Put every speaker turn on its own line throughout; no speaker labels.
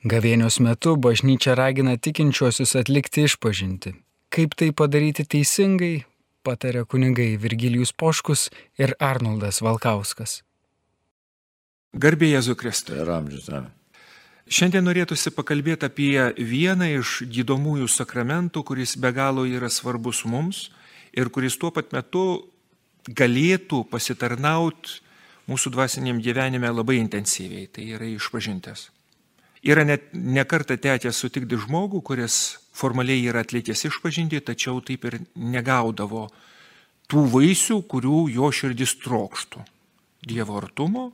Gavėnios metu bažnyčia ragina tikinčiuosius atlikti išpažinti. Kaip tai padaryti teisingai, patarė kunigai Virgilijus Poškus ir Arnoldas Valkauskas.
Garbė Jėzų Kristui.
Ir amžius.
Šiandien norėtųsi pakalbėti apie vieną iš gydomųjų sakramentų, kuris be galo yra svarbus mums ir kuris tuo pat metu galėtų pasitarnauti mūsų dvasiniam gyvenime labai intensyviai. Tai yra išpažintas. Yra net nekarta tekę sutikti žmogų, kuris formaliai yra atlikęs išpažinti, tačiau taip ir negaudavo tų vaisių, kurių jo širdis trokštų. Dievo artumo,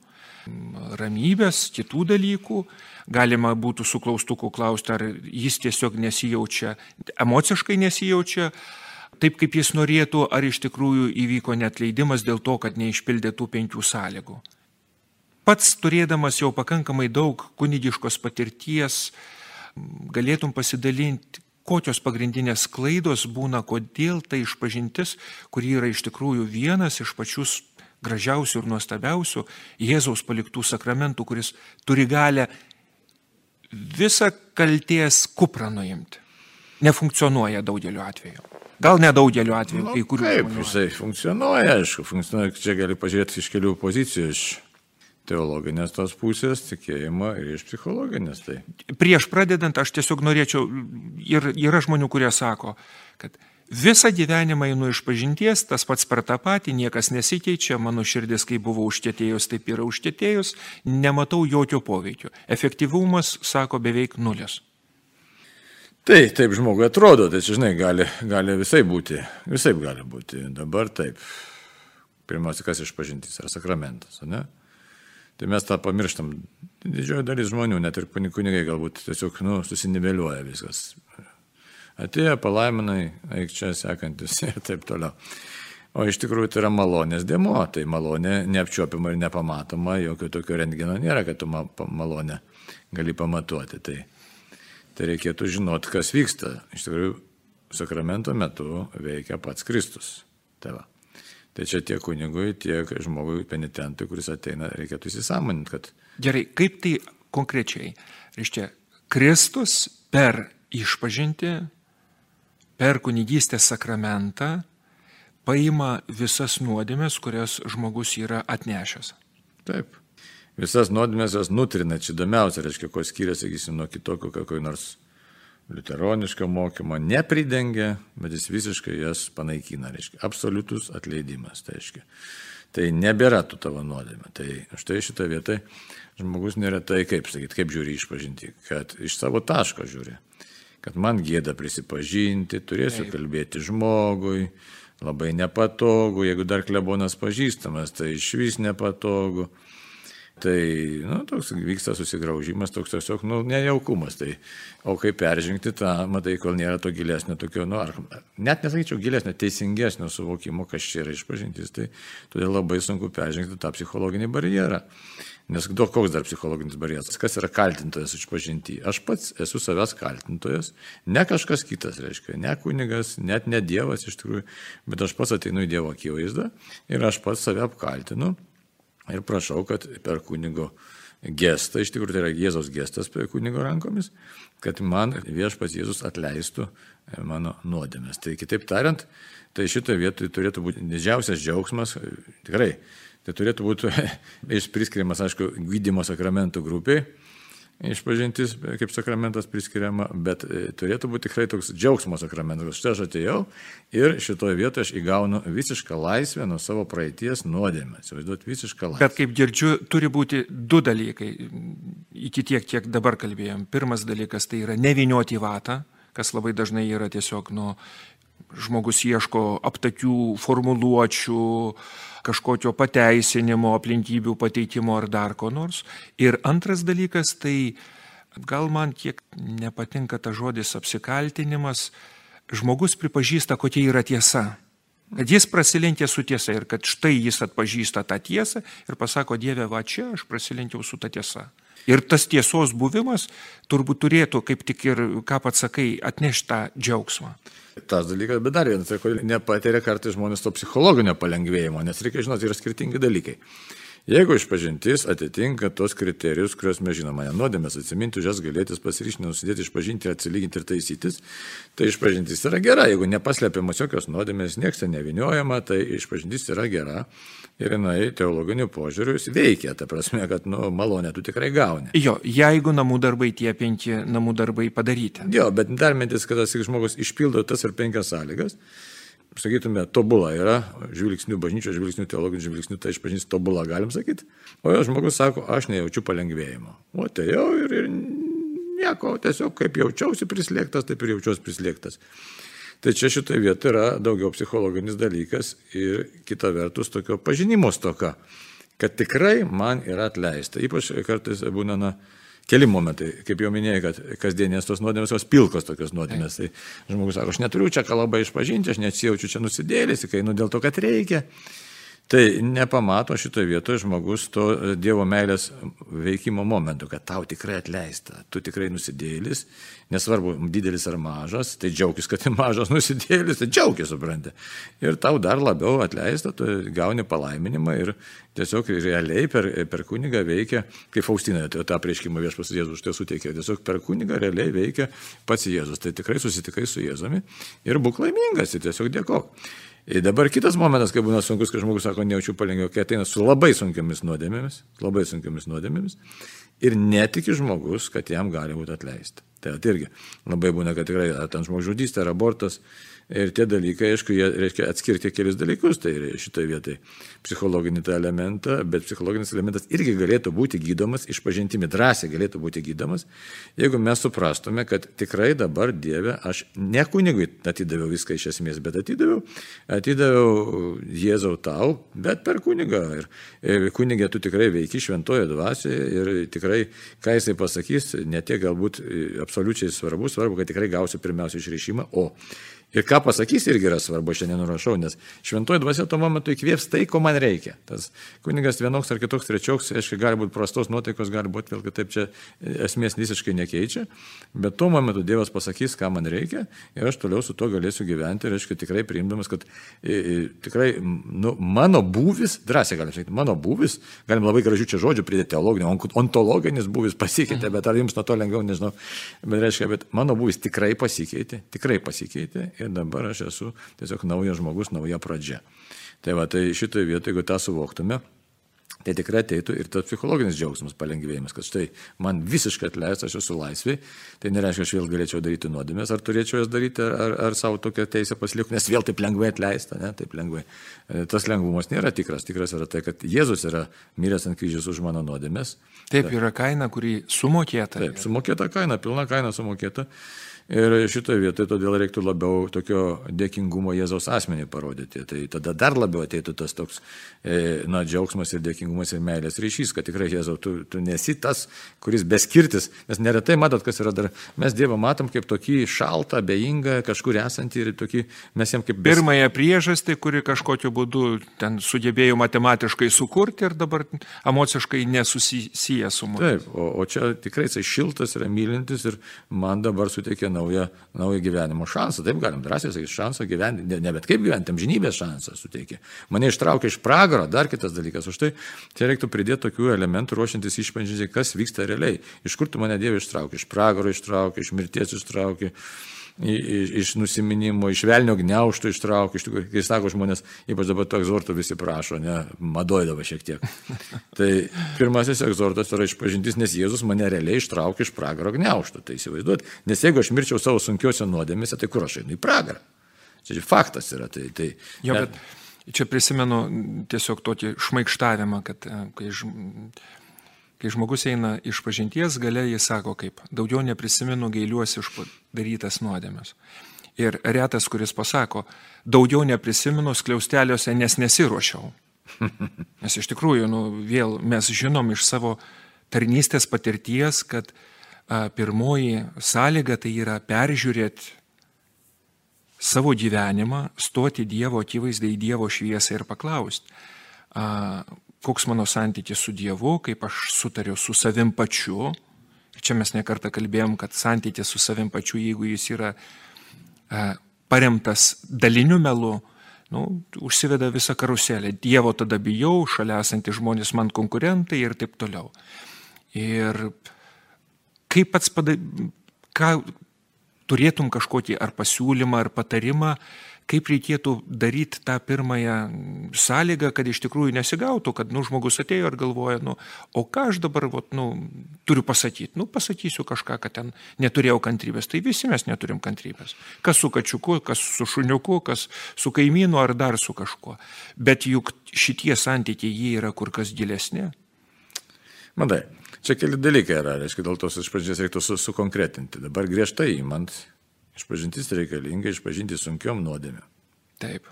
ramybės, kitų dalykų. Galima būtų su klaustuku klausti, ar jis tiesiog nesijaučia, emociškai nesijaučia taip, kaip jis norėtų, ar iš tikrųjų įvyko netleidimas dėl to, kad neišpildė tų penkių sąlygų pats turėdamas jau pakankamai daug kunigiškos patirties, galėtum pasidalinti, kokios pagrindinės klaidos būna, kodėl tai išpažintis, kuri yra iš tikrųjų vienas iš pačius gražiausių ir nuostabiausių Jėzaus paliktų sakramentų, kuris turi galę visą kalties kuprą nuimti. Nefunkcionuoja daugeliu atveju. Gal nedaugeliu atveju,
Nu,
kai kurių. žmonių.
jisai funkcionuoja, aišku, funkcionuoja, čia gali pažiūrėti iš kelių pozicijų, iš teologinės tos pusės, tikėjimo ir iš psichologinės. Tai
prieš pradedant aš tiesiog norėčiau, ir yra žmonių, kurie sako, kad visą gyvenimą einu iš pažinties, tas pats per tą patį, niekas nesikeičia, mano širdis, kai buvo užtėtėjus, taip yra užtėtėjus, nematau jokio poveikio. Efektyvumas, sako, beveik nulis.
Tai taip žmogui atrodo, tai žinai, gali, gali visai būti, visai gali būti. Dabar taip. Pirmiausia, kas išpažintys yra sakramentas, ne? Tai mes tą pamirštam. Didžioji dalis žmonių, net ir kunigai galbūt tiesiog, nu, susiniveliuoja viskas. Atėjo palaiminai, eik čia sekantis ir taip toliau. O iš tikrųjų tai yra malonės dėmo, tai malonė neapčiopima ir nepamatoma, jokio tokio rentgeno nėra, kad tu malonę gali pamatuoti. Tai, tai reikėtų žinoti, kas vyksta. Iš tikrųjų, sakramento metu veikia pats Kristus. Tai, va. Tai čia tiek kunigui, tiek žmogui penitentui, kuris ateina, reikėtų įsisamoninti, kad
Gerai, kaip tai konkrečiai? Reiškia, Kristus per išpažinti, per kunigystės sakramentą paima visas nuodėmės, kurias žmogus yra atnešęs.
Taip. Visas nuodėmės jos nutrina, čia įdomiausia, reiškia, ko skiriasi, sakysim, nuo kitokio kokio nors liuteroniško mokymo, nepridengia, bet jis visiškai jas panaikina, reiškia, absoliutus atleidimas, tai reiškia. Tai nebėra tų tavo nuodėmė. Tai štai šitą vietą žmogus neretai, kaip sakyti, kaip žiūri išpažinti, kad iš savo taško žiūri, kad man gėda prisipažinti, turėsiu Taip. kalbėti žmogui, labai nepatogu, jeigu dar klebonas pažįstamas, tai iš vis nepatogu. Tai, nu, toks vyksta susigraužimas, toks tiesiog, nu, nejaukumas. Tai, o kaip peržengti tą, matai, kol nėra to gilesnio tokio, nu, ar, net nesakyčiau gilesnio, teisingesnio suvokimo, kas čia yra išpažintis, tai todėl labai sunku peržengti tą psichologinį barjerą. Nes daug koks dar psichologinis barjeras. Kas yra kaltintojas išpažinti? Aš pats esu savęs kaltintojas, ne kažkas kitas, reiškia, ne kunigas, net ne Dievas iš tikrųjų, bet aš pats ateinu į Dievo akivaizdą ir aš pats save apkaltinu ir prašau, kad per kunigo gestą, iš tikrųjų tai yra Jėzaus gestas per kunigo rankomis, kad man viešpas Jėzus atleistų e, mano nuodėmės. Tai kitaip tariant, tai šitoje vietoje turėtų būti didžiausias džiaugsmas, e, tikrai, tai turėtų būti priskiriamas, aišku, gydymo sakramentų grupiai, išpažintis kaip sakramentas priskiriama, bet e, turėtų būti tikrai toks džiaugsmo sakramentas. Štai aš atėjau ir šitoje vietoje aš įgaunu visišką laisvę nuo savo praeities nuodėmę. Įsivaizduot visišką laisvę.
Bet kaip girdžiu, turi būti du dalykai, iki tiek, kiek dabar kalbėjom. Pirmas dalykas tai yra nevinioti vatą, kas labai dažnai yra tiesiog, nu, žmogus ieško aptakių formuluočių, kažkokio pateisinimo, aplinkybių pateikimo ar dar ko nors. Ir antras dalykas, tai gal man kiek nepatinka ta žodis apsikaltinimas, žmogus pripažįsta, kokia yra tiesa. Kad jis prasilenkė su tiesa ir kad štai jis atpažįsta tą tiesą ir pasako, Dieve, va čia aš prasilenkiau su ta tiesa. Ir tas tiesos buvimas turbūt turėtų, kaip tik ir, ką pats sakai, atnešti tą džiaugsmą.
Tas dalykas, bet dar vienas, tai kodėl nepatiria kartais žmonės to psichologinio palengvėjimo, nes reikia žinoti, yra skirtingi dalykai. Jeigu išpažintis atitinka tos kriterijus, kuriuos mes žinome, nuodėmės atsiminti, už jas galėtis pasiryšti, nusidėti, išpažinti, atsilyginti ir taisytis, tai išpažintis yra gera. Jeigu nepaslepiamas jokios nuodėmės, niekas ten neviniojama, tai išpažintis yra gera. Ir jinai teologiniu požiūriu veikia, ta prasme, kad nu, malonę tu tikrai gauni.
Jo, jeigu namų darbai tie penki namų darbai padaryti.
Jo, bet dar mintis, kad tas žmogus išpildo tas ir penkias sąlygas, sakytume, tobula yra, žvilgsnių bažnyčio, žvilgsnių teologinių žvilgsnių, tai išpažins tobula, galim sakyti. O jo žmogus sako, aš nejaučiu palengvėjimo. O tai jau ir, ir nieko, tiesiog kaip jaučiausi prislėgtas, taip ir jaučiausi prislėgtas. Tai čia šitoje vietoje yra daugiau psichologinis dalykas ir kita vertus tokio pažinimo stoka, kad tikrai man yra atleista. Ypač kartais būna, na, keli momentai, kaip jau minėjai, kad kasdienės tos nuodėmės, jos pilkos tokios nuodėmės. Tai žmogus sako, aš neturiu čia ką labai išpažinti, aš nesijaučiu čia nusidėlėsi, kai nu dėl to, kad reikia. Tai nepamato šitoje vietoje žmogus to Dievo meilės veikimo momentu, kad tau tikrai atleista, tu tikrai nusidėlis, nesvarbu, didelis ar mažas, tai džiaugis, kad tai mažas nusidėlis, tai džiaugis, supranti. Ir tau dar labiau atleista, tu gauni palaiminimą ir tiesiog realiai per, per kunigą veikia, kaip Faustina tą prieškimą viešpas Jėzus tai suteikė, tiesiog per kunigą realiai veikia pats Jėzus. Tai tikrai susitikai su Jėzumi ir būk laimingas ir tiesiog dėkok. Ir dabar kitas momentas, kai būna sunkus, kai žmogus sako, nejaučiu palengvėjo, kai ateina su labai sunkiamis nuodėmėmis, labai sunkiamis nuodėmėmis ir netiki žmogus, kad jam gali būti atleista. Tai irgi labai būna, kad tikrai ar ten žmogžudystė, ar abortas, Ir tie dalykai, aišku, jie reiškia atskirti kelius dalykus, tai šitoje vietoje psichologinį tą elementą, bet psichologinis elementas irgi galėtų būti gydomas, išpažintimi drąsiai galėtų būti gydomas, jeigu mes suprastume, kad tikrai dabar Dieve aš ne kunigui atidaviau viską iš esmės, bet atidaviau, atidaviau Jėzau tau, bet per kunigą. Ir, ir kunigė tu tikrai veiki šventojo dvasioje ir tikrai, ką jisai pasakys, ne tiek galbūt absoliučiai svarbu, svarbu, kad tikrai gausiu pirmiausia išreišimą, o Ir ką pasakys irgi yra svarbu, šiandien nurašau, nes šventoji dvasia tuo momentu įkvėps tai, ko man reikia. Tas kunigas vienoks ar kitoks trečioks, aišku, gali būti prastos nuotaikos, gali būti vėl kitaip, čia esmės visiškai nekeičia, bet tuo momentu Dievas pasakys, ką man reikia ir aš toliau su to galėsiu gyventi, reiškia tikrai priimdamas, kad e, tikrai nu, mano būvis, drąsiai galim sakyti, mano būvis, galim labai gražių čia žodžių pridėti teologinį, ontologinis būvis pasikeitė, bet ar jums nuo to lengviau, nežinau, bet reiškia, bet mano būvis tikrai pasikeitė, tikrai pasikeitė ir dabar aš esu tiesiog naujas žmogus, nauja pradžia. Tai va, tai šitoje vietoje, jeigu tą suvoktume, tai tikrai ateitų ir tas psichologinis džiaugsmas, palengvėjimas, kad štai man visiškai atleista, aš esu laisvė, tai nereiškia, aš vėl galėčiau daryti nuodėmės, ar turėčiau jas daryti, ar, ar, savo tokią teisę pasilikti, nes vėl taip lengvai atleista, ne, taip lengvai. E, tas lengvumas nėra tikras, tikras yra tai, kad Jėzus yra miręs ant kryžiaus už mano nuodėmės.
Taip, yra kaina, kuri sumokėta.
Taip, sumokėta kaina, pilna kaina sumokėta. Ir šitoje vietoje todėl reiktų labiau tokio dėkingumo Jėzaus asmenį parodyti. Tai tada dar labiau ateitų tas toks, e, na, džiaugsmas ir dėkingumas ir meilės ryšys, kad tikrai Jėzau, tu, tu nesi tas, kuris beskirtis. Nes neretai matot, kas yra dar, mes Dievą matom kaip tokį šaltą, bejingą, kažkur esantį ir tokį, mes jam kaip...
Bes... Pirmąją priežastį, kuri kažkokiu būdu ten sugebėjo matematiškai sukurti ir dabar emociškai nesusiję su mumis.
Taip, o, o čia tikrai jisai šiltas yra mylintis ir man dabar suteikia naują, naują gyvenimo šansą. Taip galim drąsiai sakyti, šansą gyventi, ne, ne bet kaip gyventi, amžinybės šansą suteikė. Mane ištraukė iš pragaro, dar kitas dalykas. Už tai čia reiktų pridėti tokių elementų, ruošiantis išpažinti, kas vyksta realiai. Iš kur tu mane Dieve ištraukė? Iš pragaro ištraukė, iš mirties ištraukė iš nusiminimo, iš velnio gneuštų ištraukti, iš tikrųjų, kai sako žmonės, ypač dabar to egzorto visi prašo, ne, madoidavo šiek tiek. tai pirmasis egzortas yra išpažintis, nes Jėzus mane realiai ištraukė iš pragaro gneuštų, tai įsivaizduot, nes jeigu aš mirčiau savo sunkiuose nuodėmėse, tai kur aš einu į pragarą? Čia faktas yra. Tai, tai,
jo, bet čia prisimenu tiesiog tokį šmaikštavimą, kad e, kai žmonės Kai žmogus eina iš pažinties, gale jis sako kaip, daugiau neprisimenu gailiuosi už padarytas nuodėmės. Ir retas, kuris pasako, daugiau neprisimenu skliausteliuose, nes nesiuošiau. Nes iš tikrųjų, nu, vėl mes žinom iš savo tarnystės patirties, kad a, pirmoji sąlyga tai yra peržiūrėti savo gyvenimą, stoti Dievo akivaizdai Dievo šviesą ir paklausti, koks mano santykis su Dievu, kaip aš sutariu su savim pačiu. Čia mes nekartą kalbėjom, kad santykis su savim pačiu, jeigu jis yra e, paremtas daliniu melu, nu, užsiveda visą karuselę. Dievo tada bijau, šalia esantys žmonės man konkurentai ir taip toliau. Ir kaip pats pada, ką turėtum kažkokį ar pasiūlymą, ar patarimą, kaip reikėtų daryti tą pirmąją sąlygą, kad iš tikrųjų nesigautų, kad nu, žmogus atėjo ir galvoja, nu, o ką aš dabar vat, nu, turiu pasakyti. Nu, pasakysiu kažką, kad ten neturėjau kantrybės. Tai visi mes neturim kantrybės. Kas su kačiuku, kas su šuniuku, kas su kaimynu ar dar su kažkuo. Bet juk šitie santykiai jie yra kur kas gilesni.
Matai, čia keli dalykai yra, reiškia, dėl tos išpažinties reiktų sukonkretinti. Dabar griežtai įmant Išpažintis reikalinga išpažinti sunkiom nuodėmėm.
Taip.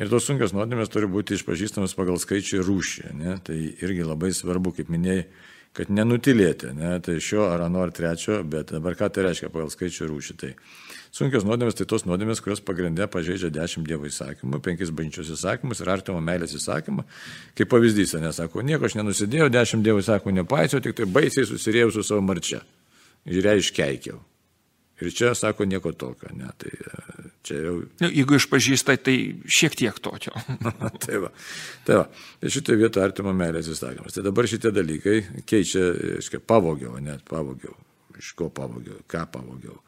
Ir tos sunkios nuodėmės turi būti išpažįstamas pagal skaičių ir rūšį. Ne? Tai irgi labai svarbu, kaip minėjai, kad nenutilėti. Ne? Tai šio ar ano ar trečio, bet dabar ką tai reiškia pagal skaičių ir rūšį. Tai sunkios nuodėmės tai tos nuodėmės, kurios pagrindė pažeidžia dešimt dievo įsakymų, penkis bažnyčios įsakymus ir artimo meilės įsakymą. Kaip pavyzdys, nesako, nieko aš nenusidėjau, dešimt dievo įsakymų nepaisiau, tik tai baisiai susirėjau su savo marčia. Ir ją iškeikiau. Ir čia sako nieko tokio, ne, tai e, čia jau...
Nu, jeigu išpažįsta, tai šiek tiek tokio.
tai va, tai va, tai šitoje vietoje artimo meilės įstatymas. Tai dabar šitie dalykai keičia, aiškiai, pavogiau, net pavogiau, iš ko pavogiau, ką pavogiau.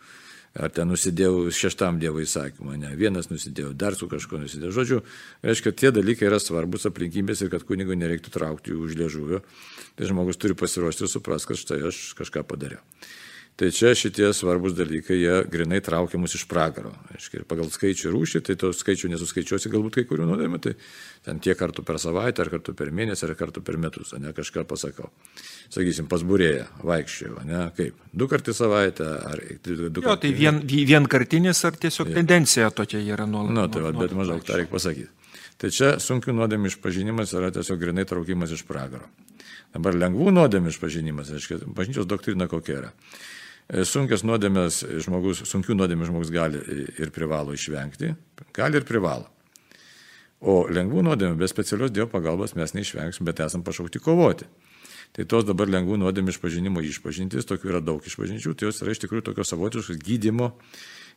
Ar ten nusidėjau šeštam Dievo įsakymą, ne, vienas nusidėjau, dar su kažkuo nusidėjau. Žodžiu, reiškia, tie dalykai yra svarbus aplinkybės ir kad kunigui nereiktų traukti jų už liežuvio. Tai žmogus turi pasiruošti ir supras, kad štai aš kažką padariau. Tai čia šitie svarbus dalykai, jie grinai traukia mus iš pragaro. Aiškiai, ir pagal skaičių rūšį, tai to skaičių nesuskaičiuosi galbūt kai kurių nuodėmė, tai ten tiek kartų per savaitę, ar kartų per mėnesį, ar kartų per metus, ne kažką pasakau. Sakysim, pasburėję, vaikščioju, ne kaip, du kartus savaitę, ar
du, kartus. Jo, tai vien, vienkartinis ar tiesiog ja. tendencija tokia yra nuolat.
Na, nu, tai va, bet maždaug tą reikia pasakyti. Tai čia sunkių nuodėmė išpažinimas yra tiesiog grinai traukimas iš pragaro. Dabar lengvų nuodėmė išpažinimas, aiškiai, bažnyčios doktrina kokia yra. E, sunkias nuodėmės žmogus, sunkių nuodėmės žmogus gali ir privalo išvengti, gali ir privalo. O lengvų nuodėmės be specialios Dievo pagalbos mes neišvengsim, bet esam pašaukti kovoti. Tai tos dabar lengvų nuodėmės išpažinimo išpažintis, tokių yra daug išpažinčių, tai jos yra iš tikrųjų tokios savotiškos gydimo,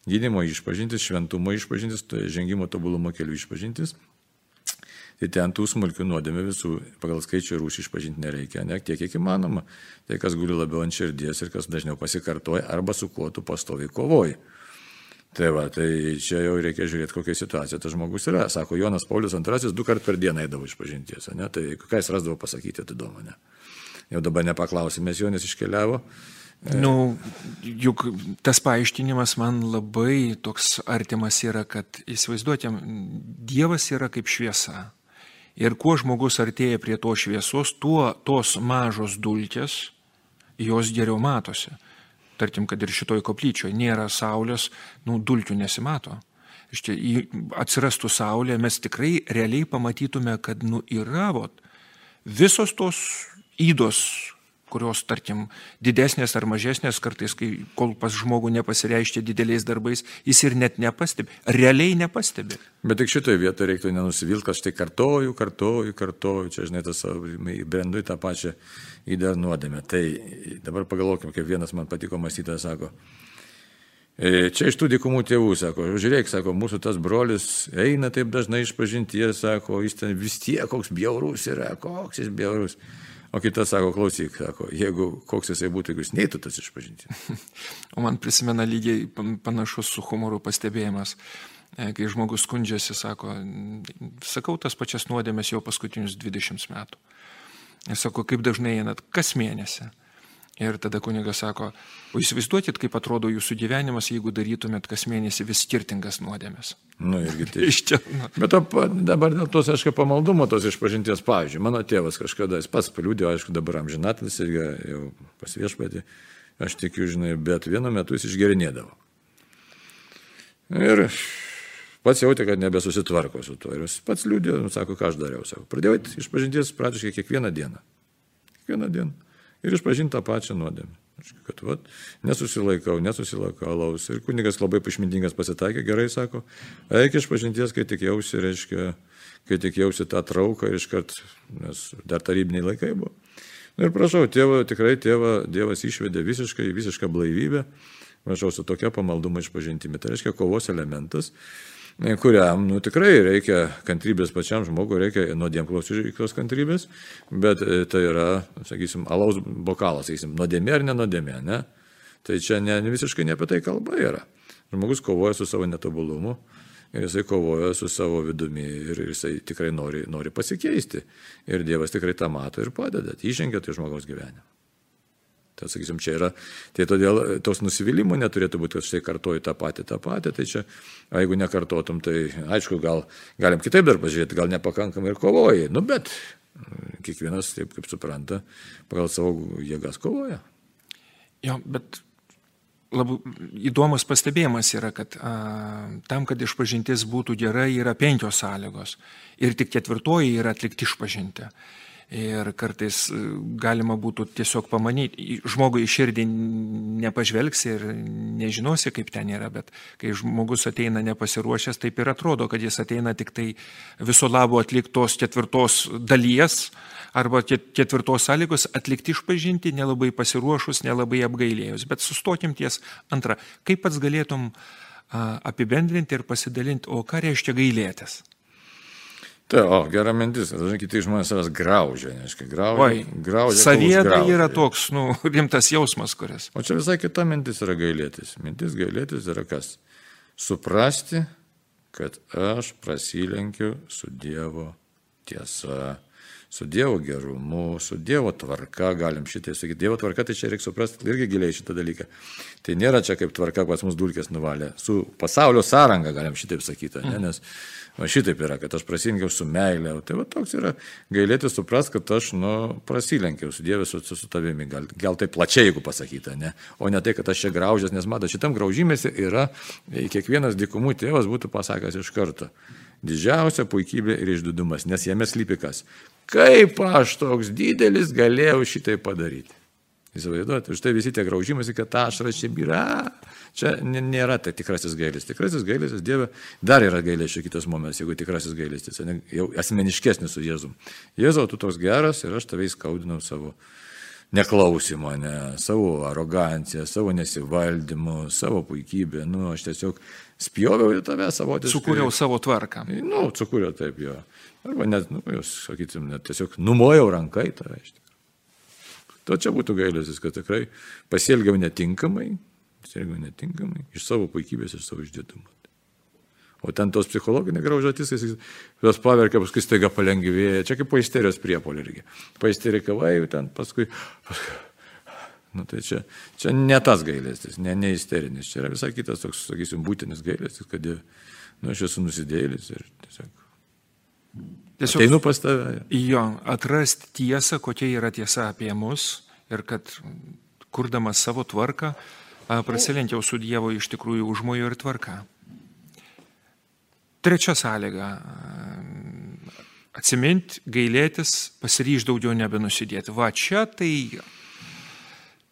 gydimo išpažintis, šventumo išpažintis, tai žengimo tobulumo kelių išpažintis. Tai ten tų smulkių nuodėmė visų pagal skaičių rūšį išpažinti nereikia, ne tiek, kiek įmanoma. Tai kas guli labiau ant širdies ir kas dažniau pasikartoja arba su kuo tu pastovi kovoji. Tai va, tai čia jau reikia žiūrėti, kokia situacija tas žmogus yra. Sako, Jonas Paulius II du kart per dieną eidavo iš pažinties, ne? Tai ką jis rasdavo pasakyti, tai įdomu, ne? Jau dabar nepaklausime, Jonas iškeliavo.
Nu, juk tas paaiškinimas man labai toks artimas yra, kad įsivaizduotėm, Dievas yra kaip šviesa. Ir kuo žmogus artėja prie to šviesos, tuo tos mažos dulkės jos geriau matosi. Tarkim, kad ir šitoj koplyčioje nėra saulės, nu, dulkių nesimato. Iš čia atsirastų saulė, mes tikrai realiai pamatytume, kad, nu, yra, vot, visos tos įdos, kurios, tarkim, didesnės ar mažesnės, kartais, kai kol pas žmogų nepasireiškia dideliais darbais, jis ir net nepastebi, realiai nepastebi.
Bet tik šitoje vietoje reiktų nenusivilti, kad štai kartoju, kartoju, kartoju, čia, žinai, tas brendu į tą pačią įdar nuodėmę. Tai dabar pagalvokime, kaip vienas man patiko mąstytojas sako. E, čia iš tų dykumų tėvų, sako, žiūrėk, sako, mūsų tas brolis eina taip dažnai iš pažinties, sako, jis ten vis tiek koks bjaurus yra, koks jis bjaurus. O kitas sako, klausyk, sako, jeigu koks jisai būtų, jeigu jis neįtų tas išpažinti.
o man prisimena lygiai panašus su humoru pastebėjimas, e, kai žmogus skundžiasi, sako, sakau tas pačias nuodėmės jau paskutinius 20 metų. Ir sako, kaip dažnai einat, kas mėnesį. Ir tada kunigas sako, o įsivaizduokit, kaip atrodo jūsų gyvenimas, jeigu darytumėt kas mėnesį vis skirtingas nuodėmės.
Nu, irgi tai. Iš čia. Nu. Bet to, dabar dėl tos, aišku, pamaldumo tos išpažinties, pavyzdžiui, mano tėvas kažkada, jis pats paliūdė, aišku, dabar amžinatis irgi jau pasviešpatį, aš tikiu, žinai, bet vienu metu jis išgerinėdavo. Ir pats jautė, kad nebesusitvarko su tuo. Ir jis pats liūdė, nu, sako, ką aš dariau, sako, pradėjau išpažinties praktiškai kiekvieną dieną. Kiekvieną dieną ir išpažinti tą pačią nuodėmę. Kad vat, nesusilaikau, nesusilaikau alaus. Ir kunigas labai išmintingas pasitaikė, gerai sako, eik iš pažinties, kai tik jausi, reiškia, kai tik jausi tą trauką ir iškart, nes dar tarybiniai laikai buvo. Ir prašau, tėvo, tikrai tėva, Dievas išvedė visiškai, visišką blaivybę, prašau, su tokia pamalduma išpažintimi. Tai reiškia kovos elementas. Kuriam, nu tikrai reikia kantrybės pačiam žmogui, reikia nuodėmklausyklos kantrybės, bet e, tai yra, sakysim, alaus bokalas, sakysim, nuodėmė ar nenodėmė, ne? Tai čia ne, visiškai ne apie tai kalba yra. Žmogus kovoja su savo netobulumu ir jisai kovoja su savo vidumi ir jisai tikrai nori, nori pasikeisti. Ir Dievas tikrai tą mato ir padeda, įžengia tai žmogaus gyvenimą. Tai sakysim, čia yra, tai todėl tos nusivylimų neturėtų būti, kad štai kartuoju tą patį, tą patį, tai čia, jeigu nekartotum, tai aišku, gal galim kitaip dar pažiūrėti, gal nepakankamai ir kovoji, nu bet kiekvienas taip kaip supranta, pagal savo jėgas kovoja.
Jo, bet labai įdomus pastebėjimas yra, kad a, tam, kad išpažintis būtų gera, yra penkios sąlygos. Ir tik ketvirtoji yra atlikti išpažinti. Ir kartais galima būtų tiesiog pamanyti, žmogui iš širdį nepažvelgsi ir nežinosi, kaip ten yra, bet kai žmogus ateina nepasiruošęs, taip ir atrodo, kad jis ateina tik tai viso labo atliktos ketvirtos dalies, arba ketvirtos sąlygos atlikti išpažinti, nelabai pasiruošus, nelabai apgailėjus. Bet sustokim ties antrą. Kaip pats galėtum apibendrinti ir pasidalinti, o ką reiškia gailėtis?
Tai, o, gera mintis, dažnai kiti žmonės savęs graužia, neaiškiai, graužia. graužia
Savieda yra toks, nu, rimtas jausmas, kuris.
O čia visai kita mintis yra gailėtis. Mintis gailėtis yra kas? Suprasti, kad aš prasilenkiu su Dievo tiesa su Dievo gerumu, su Dievo tvarka, galim šitai sakyti. Dievo tvarka, tai čia reikia suprasti irgi giliai šitą dalyką. Tai nėra čia kaip tvarka, pas mus dulkės nuvalė. Su pasaulio sąranga galim šitaip sakyti, ne? nes va, šitaip yra, kad aš prasilenkiau su meilė. Tai va toks yra gailėti suprast, kad aš nu, prasilenkiau su Dievu, su, su tavimi. Gal, gal tai plačiai, jeigu pasakyta, ne? o ne tai, kad aš čia graužęs, nes mato, šitam graužymėsi yra kiekvienas dikumų tėvas būtų pasakęs iš karto. Didžiausia puikybė ir išdidumas, nes jame slypi kas? Kaip aš toks didelis galėjau šitai padaryti? Įsivaizduojate, už tai visi tie graužimasi, kad ašara čia yra. Čia nėra tai tikrasis gailis. Tikrasis gailis, Dieve, dar yra gailės čia kitas momentas, jeigu tikrasis gailis, tai jau asmeniškesnis su Jėzum. Jėzau, tu toks geras ir aš tavai skaudinau savo neklausimą, ne, savo aroganciją, savo nesivaldymą, savo puikybę. Nu, aš tiesiog spjoviau į tave savotiškai.
Sukūriau savo tvarką.
Nu, sukūriau taip jo. Arba net, nu, jūs sakytum, net tiesiog numojau rankai tave. To čia būtų gailėsis, kad tikrai pasielgiau netinkamai, pasielgiau netinkamai, iš savo puikybės, iš savo išdėtumo. O ten tos psichologinė graužatis, jos paverkia, paskui staiga palengvėja. Čia kaip paisterijos priepolė irgi. Paisterikavai, ten paskui, paskui Nu, tai čia, čia ne tas gailestis, ne, ne isterinis, čia yra visai kitas toks, sakysim, būtinis gailestis, kad nu, aš esu nusidėlis ir tiesiog... Tiesiog einu pas tave.
Jo, atrasti tiesą, kokia yra tiesa apie mus ir kad kurdamas savo tvarką, prasilenkiau su Dievo iš tikrųjų užmojo ir tvarka. Trečia sąlyga - atsiminti, gailėtis, pasiryž daugiau nebenusidėti. Va čia tai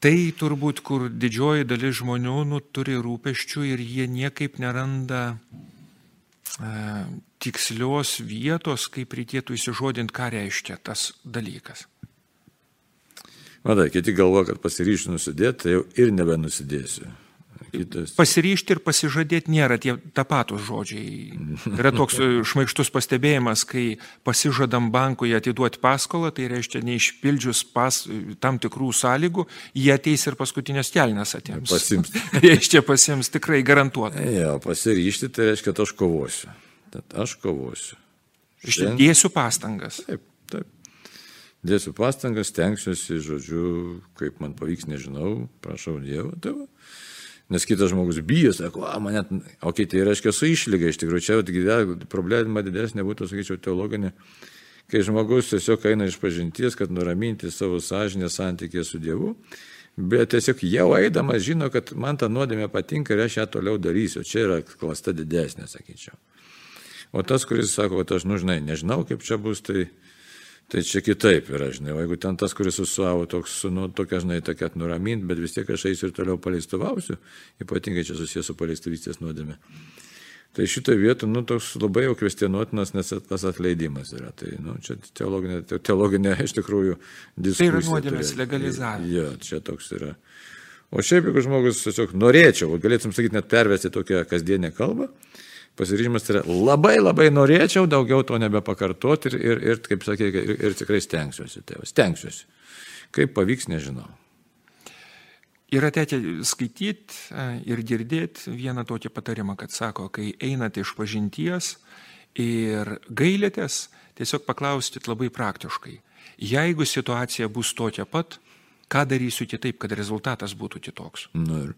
tai turbūt, kur didžioji dalis žmonių nu, turi rūpeščių ir jie niekaip neranda e, tikslios vietos, kaip reikėtų įsižodinti, ką reiškia tas dalykas.
Matai, kiti galvo, kad pasiryšiu nusidėti, tai jau ir nebenusidėsiu.
Kitas. Pasiryšti ir pasižadėti nėra tie tapatus žodžiai. Yra toks e, šmaikštus pastebėjimas, kai pasižadam bankui atiduoti paskolą, tai reiškia neišpildžius pas, tam tikrų sąlygų, jie ateis ir paskutinės kelnes atims.
Pasims.
reiškia pasims tikrai garantuotai.
Jo, pasiryšti tai reiškia, kad aš kovosiu. Tad aš kovosiu.
Šiandien... Dėsiu pastangas.
Taip, taip. Dėsiu pastangas, tenksiuosi, žodžiu, kaip man pavyks, nežinau, prašau Dievo. Tai va. Nes kitas žmogus bijo, sako, a, mane, o okay, tai reiškia su išlyga, iš tikrųjų, čia problema didesnė būtų, sakyčiau, teologinė, kai žmogus tiesiog eina iš pažinties, kad nuraminti savo sąžinę santykį su Dievu, bet tiesiog jau eidamas žino, kad man ta nuodėmė patinka ir aš ją toliau darysiu, čia yra klasta didesnė, sakyčiau. O tas, kuris sako, kad aš, nu žinai, nežinau, kaip čia bus, tai Tai čia kitaip yra, žinai, o jeigu ten tas, kuris su savo toks, nu, tokia, žinai, tokia nuramint, bet vis tiek aš eisiu ir toliau paleistuvausiu, ypatingai čia susijęs su paleistuvystės nuodėme. Tai šitoje vietoje, nu, toks labai jau kvestionuotinas, nes tas atleidimas yra. Tai, nu, čia teologinė, teologinė iš tikrųjų diskusija.
Tai yra nuodėmės legalizavimas.
Jo, čia toks yra. O šiaip, jeigu žmogus tiesiog norėčiau, galėtum sakyti, net pervesti tokią kasdienę kalbą, pasiryžimas tai yra labai labai norėčiau daugiau to nebepakartoti ir, ir, ir kaip sakė, ir, ir tikrai stengsiuosi, tėvas, stengsiuosi. Kaip pavyks, nežinau.
Yra tekę skaityti ir girdėti vieną tokį patarimą, kad sako, kai einate iš pažinties ir gailėtės, tiesiog paklauskit labai praktiškai. Jeigu situacija bus tokia pat, ką darysiu kitaip, kad rezultatas būtų kitoks?
Nu ir.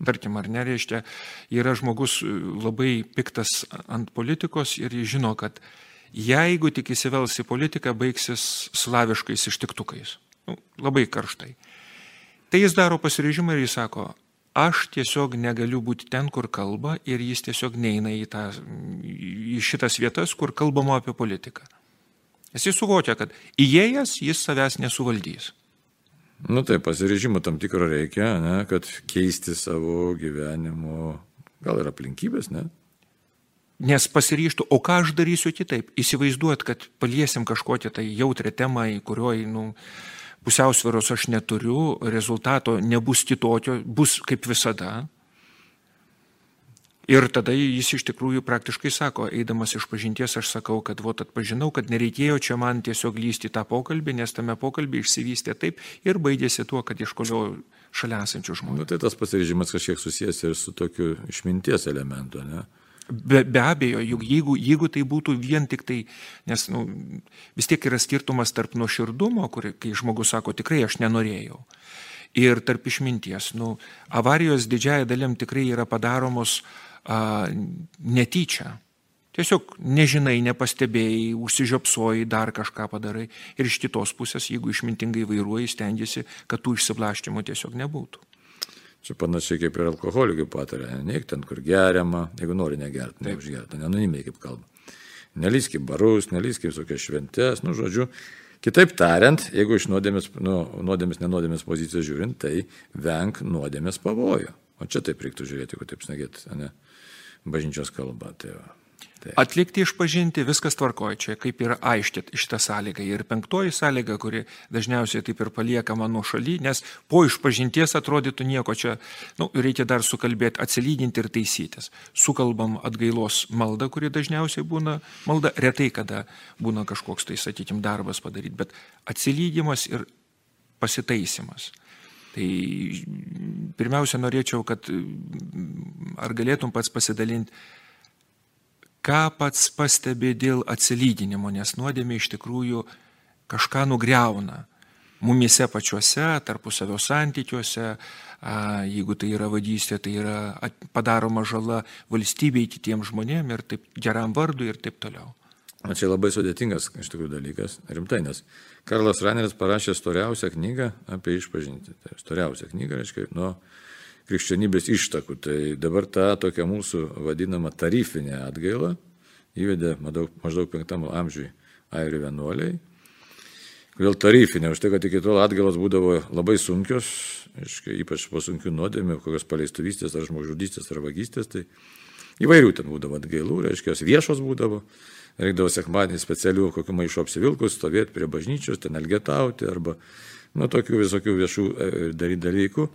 Tarkim, ar nereiškia, yra žmogus labai piktas ant politikos ir jis žino, kad jeigu tik įsivels į politiką, baigsis slaviškais ištiktukais. Nu, labai karštai. Tai jis daro pasirežimą ir jis sako, aš tiesiog negaliu būti ten, kur kalba ir jis tiesiog neina į, tą, į šitas vietas, kur kalbama apie politiką. Jis suvokia, kad įėjęs jis savęs nesuvaldys.
Nu tai pasirežimo tam tikro reikia, ne, kad keisti savo gyvenimo, gal ir aplinkybės, ne?
Nes pasiryštų, o ką aš darysiu kitaip? Įsivaizduot, kad paliesim kažkokią tai jautrę temą, į kurioje, nu, pusiausvėros aš neturiu, rezultato nebus kitokio, bus kaip visada, Ir tada jis iš tikrųjų praktiškai sako, eidamas iš pažinties, aš sakau, kad vot atpažinau, kad nereikėjo čia man tiesiog lysti tą pokalbį, nes tame pokalbį išsivystė taip ir baigėsi tuo, kad iškoliau šalia esančių žmonių.
Nu, tai tas pasirežimas kažkiek susijęs ir su tokiu išminties elementu, ne?
Be, be abejo, juk jeigu, jeigu tai būtų vien tik tai, nes nu, vis tiek yra skirtumas tarp nuoširdumo, kur, kai žmogus sako, tikrai aš nenorėjau, ir tarp išminties. Nu, avarijos didžiaja dalim tikrai yra padaromos uh, a, netyčia. Tiesiog nežinai, nepastebėjai, užsižiopsojai, dar kažką padarai. Ir iš kitos pusės, jeigu išmintingai vairuoji, stengiasi, kad tų išsiblaštimų tiesiog nebūtų.
Čia panašiai kaip ir alkoholikų patarė, neik ten, kur geriama, jeigu nori negerti, neužgerti, nenunimiai kaip kalba. Nelysk į barus, nelysk į visokias šventes, nu žodžiu. Kitaip tariant, jeigu iš nuodėmės, nu, nuodėmės, nenodėmės pozicijos žiūrint, tai venk nuodėmės pavojų. O čia taip reiktų žiūrėti, jeigu taip snagėt, ne? Bažnyčios kalba. Tai va.
Tai. Atlikti išpažinti viskas tvarkoja, čia kaip yra aiškit šitą sąlygą. Ir penktoji sąlyga, kuri dažniausiai taip ir paliekama nuo šaly, nes po išpažinties atrodytų nieko čia, nu, reikia dar sukalbėti, atsilyginti ir taisytis. Sukalbam atgailos maldą, kuri dažniausiai būna malda, retai kada būna kažkoks tai, sakykime, darbas padaryti, bet atsilygimas ir pasitaisimas. Tai pirmiausia, norėčiau, kad ar galėtum pats pasidalinti, ką pats pastebi dėl atsilyginimo, nes nuodėmė iš tikrųjų kažką nugriauna. Mumise pačiuose, tarpusavio santykiuose, jeigu tai yra vadystė, tai yra padaroma žala valstybei, kitiems žmonėms ir taip geram vardui ir taip toliau.
O čia labai sudėtingas iš tikrųjų dalykas, rimtai, nes Karlas Raneris parašė storiausią knygą apie išpažinti. Tai storiausią knygą, reiškia, nuo krikščionybės ištakų. Tai dabar tą tokią mūsų vadinamą tarifinę atgailą įvedė maždaug, maždaug penktam amžiui airių vienuoliai. Kodėl tarifinė? Už tai, kad iki tol atgailos būdavo labai sunkios, aiškia, ypač po sunkių nuodėmių, kokios paleistuvystės ar žmogžudystės ar vagystės, tai įvairių ten būdavo atgailų, reiškia, jos viešos būdavo reikdavo sekmadienį specialių kokių maišų apsivilkus, stovėti prie bažnyčios, ten elgetauti arba, nu, tokių visokių viešų e, daryti dalykų,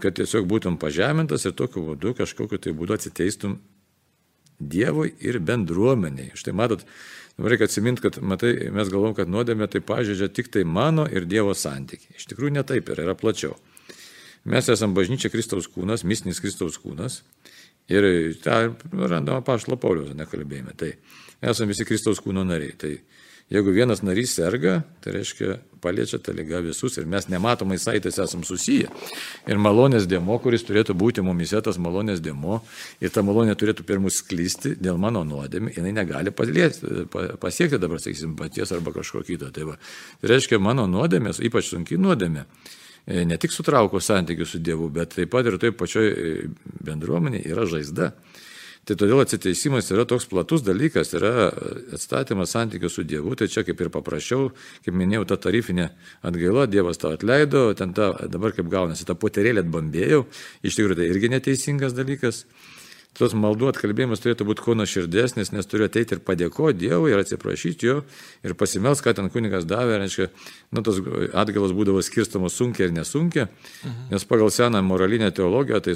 kad tiesiog būtum pažemintas ir tokiu būdu kažkokiu tai būdu atsiteistum Dievui ir bendruomeniai. Štai matot, dabar reikia atsiminti, kad matai, mes galvom, kad nuodėmė tai pažeidžia tik tai mano ir Dievo santykiai. Iš tikrųjų netaip yra, yra plačiau. Mes esame bažnyčia Kristaus kūnas, misnis Kristaus kūnas. Ir tą randama pašlo Pauliaus nekalbėjime. Tai esame visi Kristaus kūno nariai. Tai jeigu vienas narys serga, tai reiškia paliečia tą lygą visus ir mes nematomai saitais esam susiję. Ir malonės dėmo, kuris turėtų būti mumise, tas malonės dėmo, ir ta malonė turėtų per mus sklysti dėl mano nuodėmė, jinai negali palieti, pasiekti dabar, sakysim, paties arba kažko kito. Tai, va. tai reiškia, mano nuodėmės, ypač sunkiai nuodėmė, ne tik sutrauko santykių su Dievu, bet taip pat ir taip pačioj e, bendruomenė yra žaizda. Tai todėl atsiteisimas yra toks platus dalykas, yra atstatymas santykių su Dievu, tai čia kaip ir paprasčiau, kaip minėjau, ta tarifinė atgaila, Dievas tau atleido, ten ta, dabar kaip gaunasi, tą poterėlį atbambėjau, iš tikrųjų tai irgi neteisingas dalykas. Tos maldų atkalbėjimas turėtų būti kuo nuoširdesnis, nes turiu ateiti ir padėkoti Dievui ir atsiprašyti jo ir pasimels, ką ten kunigas davė, reiškia, nu, tos atgalos būdavo skirstamos sunkiai ir nesunkiai, mhm. nes pagal seną moralinę teologiją, tai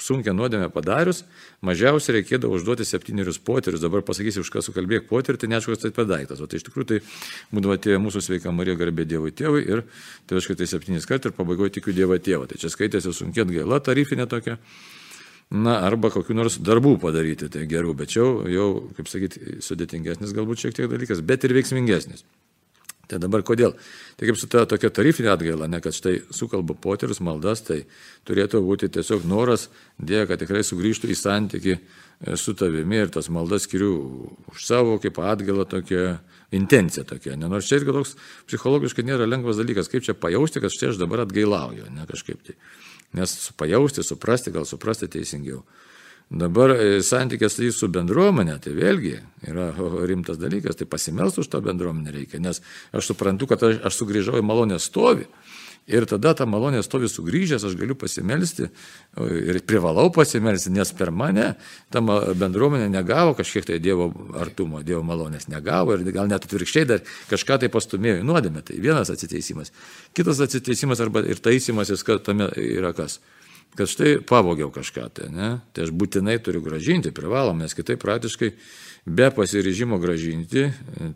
sunkia nuodėmė padarius, mažiausiai reikėdavo užduoti septynerius poterius, dabar pasakysiu, už ką sukalbėk poterį, tai neaišku, kas tai padaiktas, o tai iš tikrųjų tai būdavo tie mūsų sveika Marija garbė Dievui tėvui ir tai aišku, tai septynis kartus ir pabaigoje tikiu Dievą tėvą, tai čia skaitėsi sunkiai atgaila tarifinė tokia na, arba kokiu nors darbų padaryti, tai gerų, bet jau, jau kaip sakyti, sudėtingesnis galbūt šiek tiek dalykas, bet ir veiksmingesnis. Tai dabar kodėl? Tai kaip su ta tokia tarifinė atgaila, ne kad štai sukalba poterius, maldas, tai turėtų būti tiesiog noras, dėja, kad tikrai sugrįžtų į santyki e, su tavimi ir tas maldas skiriu už savo kaip atgailą tokia intencija tokia. Ne, nors čia irgi toks psichologiškai nėra lengvas dalykas, kaip čia pajausti, kad štai aš dabar atgailauju, ne kažkaip tai. Nes pajausti, suprasti, gal suprasti teisingiau. Dabar e, santykės tai su bendruomenė, tai vėlgi yra rimtas dalykas, tai pasimelsti už tą bendruomenę reikia, nes aš suprantu, kad aš, aš sugrįžau į malonę stovį Ir tada ta malonė stovi sugrįžęs, aš galiu pasimelsti ir privalau pasimelsti, nes per mane ta bendruomenė negavo kažkiek tai Dievo artumo, Dievo malonės negavo ir gal net atvirkščiai dar kažką tai pastumėjo į nuodėmę. Tai vienas atsiteisimas. Kitas atsiteisimas arba ir taisimasis, kad tame yra kas kad štai pavogiau kažką tai, ne? tai aš būtinai turiu gražinti, privalom, nes kitaip praktiškai be pasiryžimo gražinti,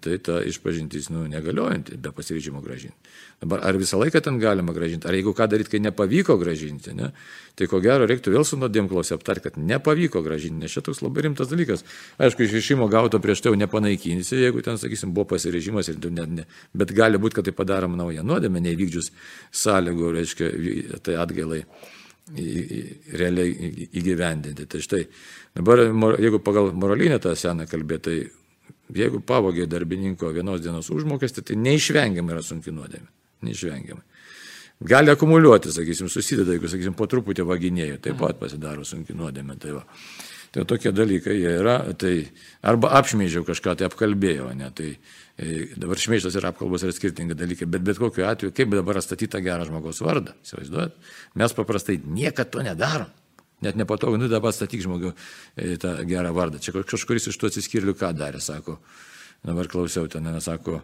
tai ta išpažintis nu, negaliojanti, be pasiryžimo gražinti. Dabar ar visą laiką ten galima gražinti, ar jeigu ką daryti, kai nepavyko gražinti, ne? tai ko gero reiktų vėl su nuodėmklausė aptarti, kad nepavyko gražinti, nes šitas labai rimtas dalykas. Aišku, išrišimo gauto prieš tai jau nepanaikinsi, jeigu ten, sakysim, buvo pasiryžimas, ir net ne, bet gali būti, kad tai padaroma nauja nuodėmė, neįvykdžius sąlygų, reiškia, tai atgailai realiai įgyvendinti. Tai štai, dabar jeigu pagal moralinę tą seną kalbėti, tai jeigu pavogė darbininko vienos dienos užmokestį, tai neišvengiamai yra sunki nuodėmė. Neišvengiamai. Gali akumuliuoti, sakysim, susideda, jeigu, sakysim, po truputį vaginėjų, taip pat pasidaro sunki nuodėmė. Tai, va. Tai tokie dalykai jie yra, tai arba apšmeižiau kažką, tai apkalbėjau, ne, tai E, dabar šmeižtas ir apkalbos yra skirtingi dalykai, bet bet kokiu atveju, kaip dabar atstatyti tą gerą žmogaus vardą, įsivaizduojat, mes paprastai niekada to nedarom. Net nepatogu, nu dabar statyk žmogų e, tą gerą vardą. Čia kažkuris iš tų atsiskirlių ką darė, sako, dabar klausiau ten, nesako,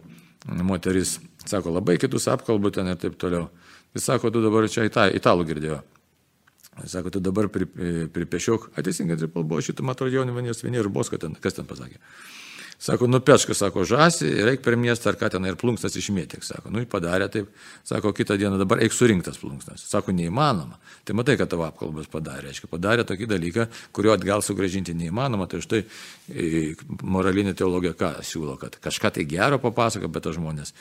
moteris, sako, labai kitus apkalbų ten ir taip toliau. Jis sako, tu dabar čia ita, italų girdėjo. Sako, tu dabar pri, e, pripešiok, ateisingai, tai buvo šitą, man atrodo, jaunimanės vieni ir bosko ten, kas ten pasakė. Sako, nupeška, sako, žasi, reik per miestą ar ką ten ir plunksnas išmėtik. Sako, nu, padarė taip. Sako, kitą dieną dabar eik surinktas plunksnas. Sako, neįmanoma. Tai matai, kad tavo apkalbas padarė. Aiškiai, padarė tokį dalyką, kurio atgal sugražinti neįmanoma. Tai štai e, moralinė teologija ką siūlo, kad kažką tai gero papasako, bet to žmonės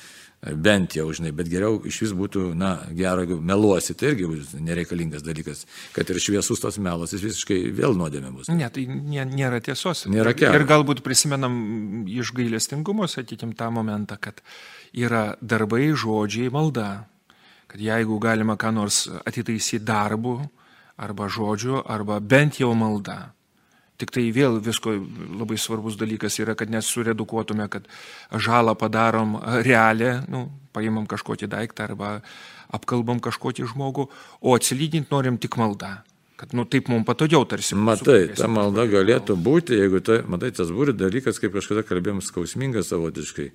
bent jau, žinai, bet geriau iš vis būtų, na, gero, jeigu meluosi, tai irgi nereikalingas dalykas, kad ir šviesus tas melas, jis visiškai vėl nuodėmė bus.
Ne, tai nė, nėra tiesos.
Nėra kelio.
Ir galbūt prisimenam iš gailestingumo, sakykim, tą momentą, kad yra darbai, žodžiai, malda. Kad jeigu galima ką nors atitaisyti darbu, arba žodžiu, arba bent jau malda, Tik tai vėl visko labai svarbus dalykas yra, kad nesuredukuotume, kad žalą padarom realią, nu, paimam kažkokį daiktą arba apkalbam kažkokį žmogų, o atsilyginti norim tik maldą. Kad, nu, taip mums patogiau tarsi.
Matai, ta malda galėtų būti, jeigu tai, matai, tas būri dalykas, kaip kažkada kalbėjom, skausmingas savotiškai.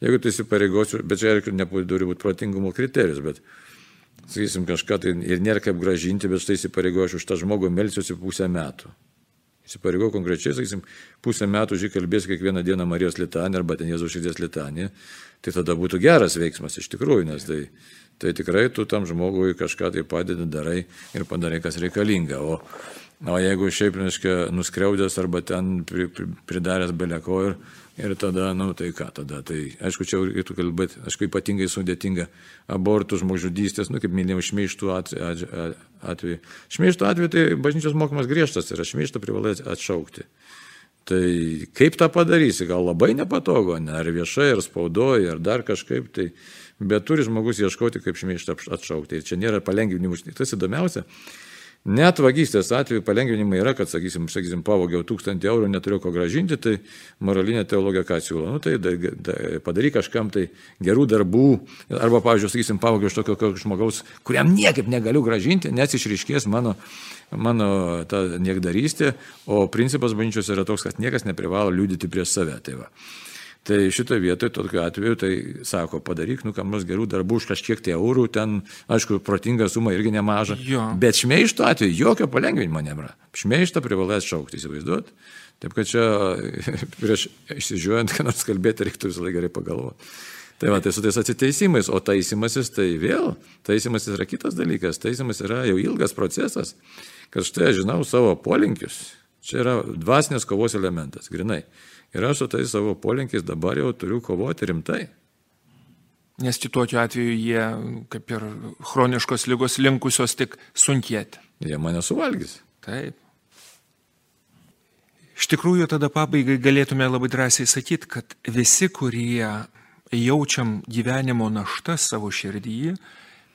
Jeigu tai įsipareigosiu, bet čia ir neturi būti protingumo kriterijus, bet, sakysim, kažką tai ir nėra kaip gražinti, bet štai įsipareigosiu už tą žmogų melsiuosi pusę metų. Įsipareigau konkrečiai, sakysim, pusę metų žį kalbės kiekvieną dieną Marijos litanį arba ten Jėzaus širdies litanį, tai tada būtų geras veiksmas iš tikrųjų, nes tai, tai tikrai tu tam žmogui kažką tai padedi, darai ir padarai, kas reikalinga. O, o jeigu šiaip, reiškia, nuskriaudęs arba ten pri, pri, pridaręs beleko ir Ir tada, na, nu, tai ką tada? Tai aišku, čia reikėtų kalbėti, aišku, ypatingai sudėtinga abortų, žmogžudystės, nu, kaip minėjau, šmeištų atveju. Šmeištų atveju tai bažnyčios mokymas griežtas yra, šmeištą privalai atšaukti. Tai kaip tą padarysi, gal labai nepatogu, ne, ar viešai, ar spaudoje, ar dar kažkaip, tai, bet turi žmogus ieškoti, kaip šmeištą atšaukti. Ir čia nėra palengvinimų, tas įdomiausia, Net vagystės atveju palengvinimai yra, kad, sakysim, sakysim pavogiau tūkstantį eurų, neturiu ko gražinti, tai moralinė teologija ką siūlo. Nu, tai da, da, padaryk kažkam tai gerų darbų, arba, pavyzdžiui, sakysim, pavogiau iš tokio žmogaus, kuriam niekaip negaliu gražinti, nes išryškės mano, mano ta niekdarystė, o principas bažnyčios yra toks, kad niekas neprivalo liūdyti prieš save. Tai va. Tai šitoje vietoje, tokiu atveju, tai sako, padaryk, nu, kam nors gerų darbų už kažkiek tai eurų, ten, aišku, protinga suma irgi nemaža.
Jo.
Bet šmeišto atveju jokio palengvinimo nėra. Šmeištą privalės šaukti, įsivaizduot. Taip kad čia prieš išsižiūrint, ką nors kalbėti, reiktų visą laiką gerai pagalvoti. Tai va, tai su tais atsiteisimais, o taisimasis tai vėl, taisimasis yra kitas dalykas, taisimas yra jau ilgas procesas, kad štai aš žinau savo polinkius. Čia yra dvasinės kovos elementas, grinai. Ir aš su tais savo polinkiais dabar jau turiu kovoti rimtai.
Nes kitokiu atveju jie, kaip ir chroniškos lygos linkusios tik sunkėti.
Jie mane suvalgys.
Taip. Iš tikrųjų, tada pabaigai galėtume labai drąsiai sakyti, kad visi, kurie jaučiam gyvenimo naštą savo širdyje,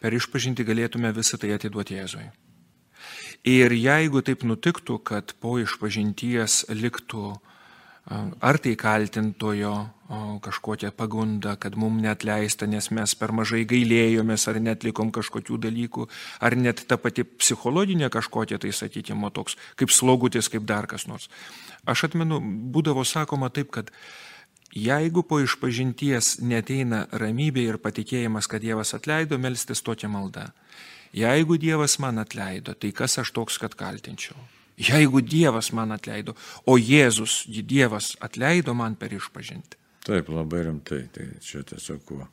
per išpažinti galėtume visą tai atiduoti Jėzui. Ir jeigu taip nutiktų, kad po išpažinties liktų ar tai kaltintojo kažkokia pagunda, kad mums net leista, nes mes per mažai gailėjomės, ar netlikom kažkokių dalykų, ar net ta pati psichologinė kažkokia, tai sakykime, toks kaip slogutis, kaip dar kas nors. Aš atmenu, būdavo sakoma taip, kad jeigu po išpažinties neteina ramybė ir patikėjimas, kad Dievas atleido, melstis tokia malda. Jeigu Dievas man atleido, tai kas aš toks, kad kaltinčiau? Jeigu Dievas man atleido, o Jėzus, Dievas atleido man per išpažinti.
Taip, labai rimtai. Tai čia tiesiog kuo.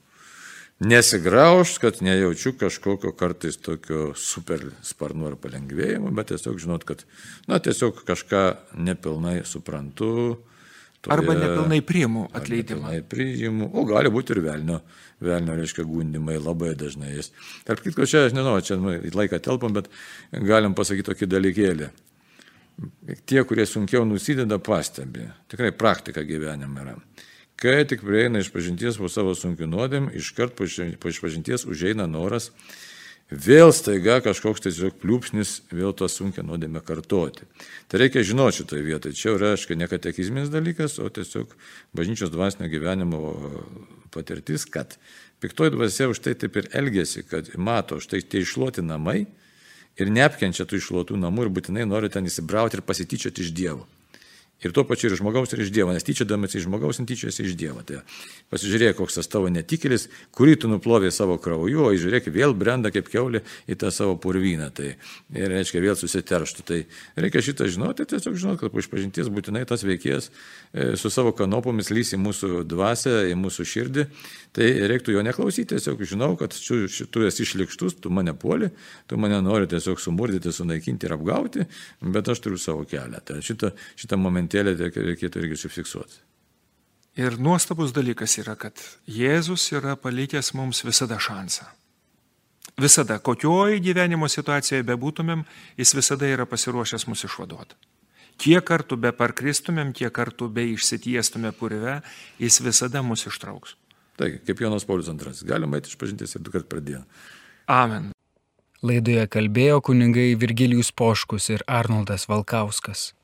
Nesigraužt, kad nejaučiu kažkokio kartais tokio super sparnu ar palengvėjimo, bet tiesiog žinot, kad, na, tiesiog kažką nepilnai suprantu.
Toje, arba nepilnai priimu atleidimą.
Nepilnai priimu, o gali būti ir velnio, velnio, reiškia, gundimai labai dažnai. Tarp kitko, čia, aš nežinau, čia nu, laiką telpam, bet galim pasakyti tokį dalykėlį tie, kurie sunkiau nusideda, pastebi. Tikrai praktika gyvenime yra. Kai tik prieina iš pažinties po savo sunkių nuodėm, iškart po išpažinties užeina noras vėl staiga kažkoks tiesiog pliūpsnis vėl tą sunkę nuodėmę kartoti. Tai reikia žinoti šitoje vietoje. Čia yra, aišku, ne katekizminis dalykas, o tiesiog bažnyčios dvasinio gyvenimo patirtis, kad piktoji dvasia už tai taip ir elgesi, kad mato, štai tie išluoti namai ir neapkenčia tų išluotų namų ir būtinai nori ten įsibrauti ir pasityčioti iš Dievo. Ir tuo pačiu ir žmogaus, ir iš Dievo, nes tyčiodamas iš žmogaus, tyčiasi iš Dievo. Tai pasižiūrėk, koks tas tavo netikėlis, kurį tu nuplovė savo krauju, o žiūrėk, vėl brenda kaip keulė į tą savo purvyną. Tai ir reiškia vėl susiterštų. Tai reikia šitą žinoti, tiesiog žinoti, kad po išpažinties būtinai tas veikėjas e, su savo kanopomis lys į mūsų dvasę, į mūsų širdį. Tai reiktų jo neklausyti, tiesiog žinau, kad tu, tu esi išlikštus, tu mane puoli, tu mane nori tiesiog sumurdyti, sunaikinti ir apgauti, bet aš turiu savo kelią. Tai šitą, šitą momentėlį reikėtų irgi užfiksuoti.
Ir nuostabus dalykas yra, kad Jėzus yra palikęs mums visada šansą. Visada, kokioj gyvenimo situacijoje bebūtumėm, jis visada yra pasiruošęs mus išvaduoti. Kiek kartų be parkristumėm, kiek kartų be išsitiestume purve, jis visada mus ištrauks.
Taigi, kaip Jonas Paulius II, galima eiti išpažintis ir du kart per dieną.
Amen.
Laidoje kalbėjo kuningai Virgilijus Poškus ir Arnoldas Valkauskas.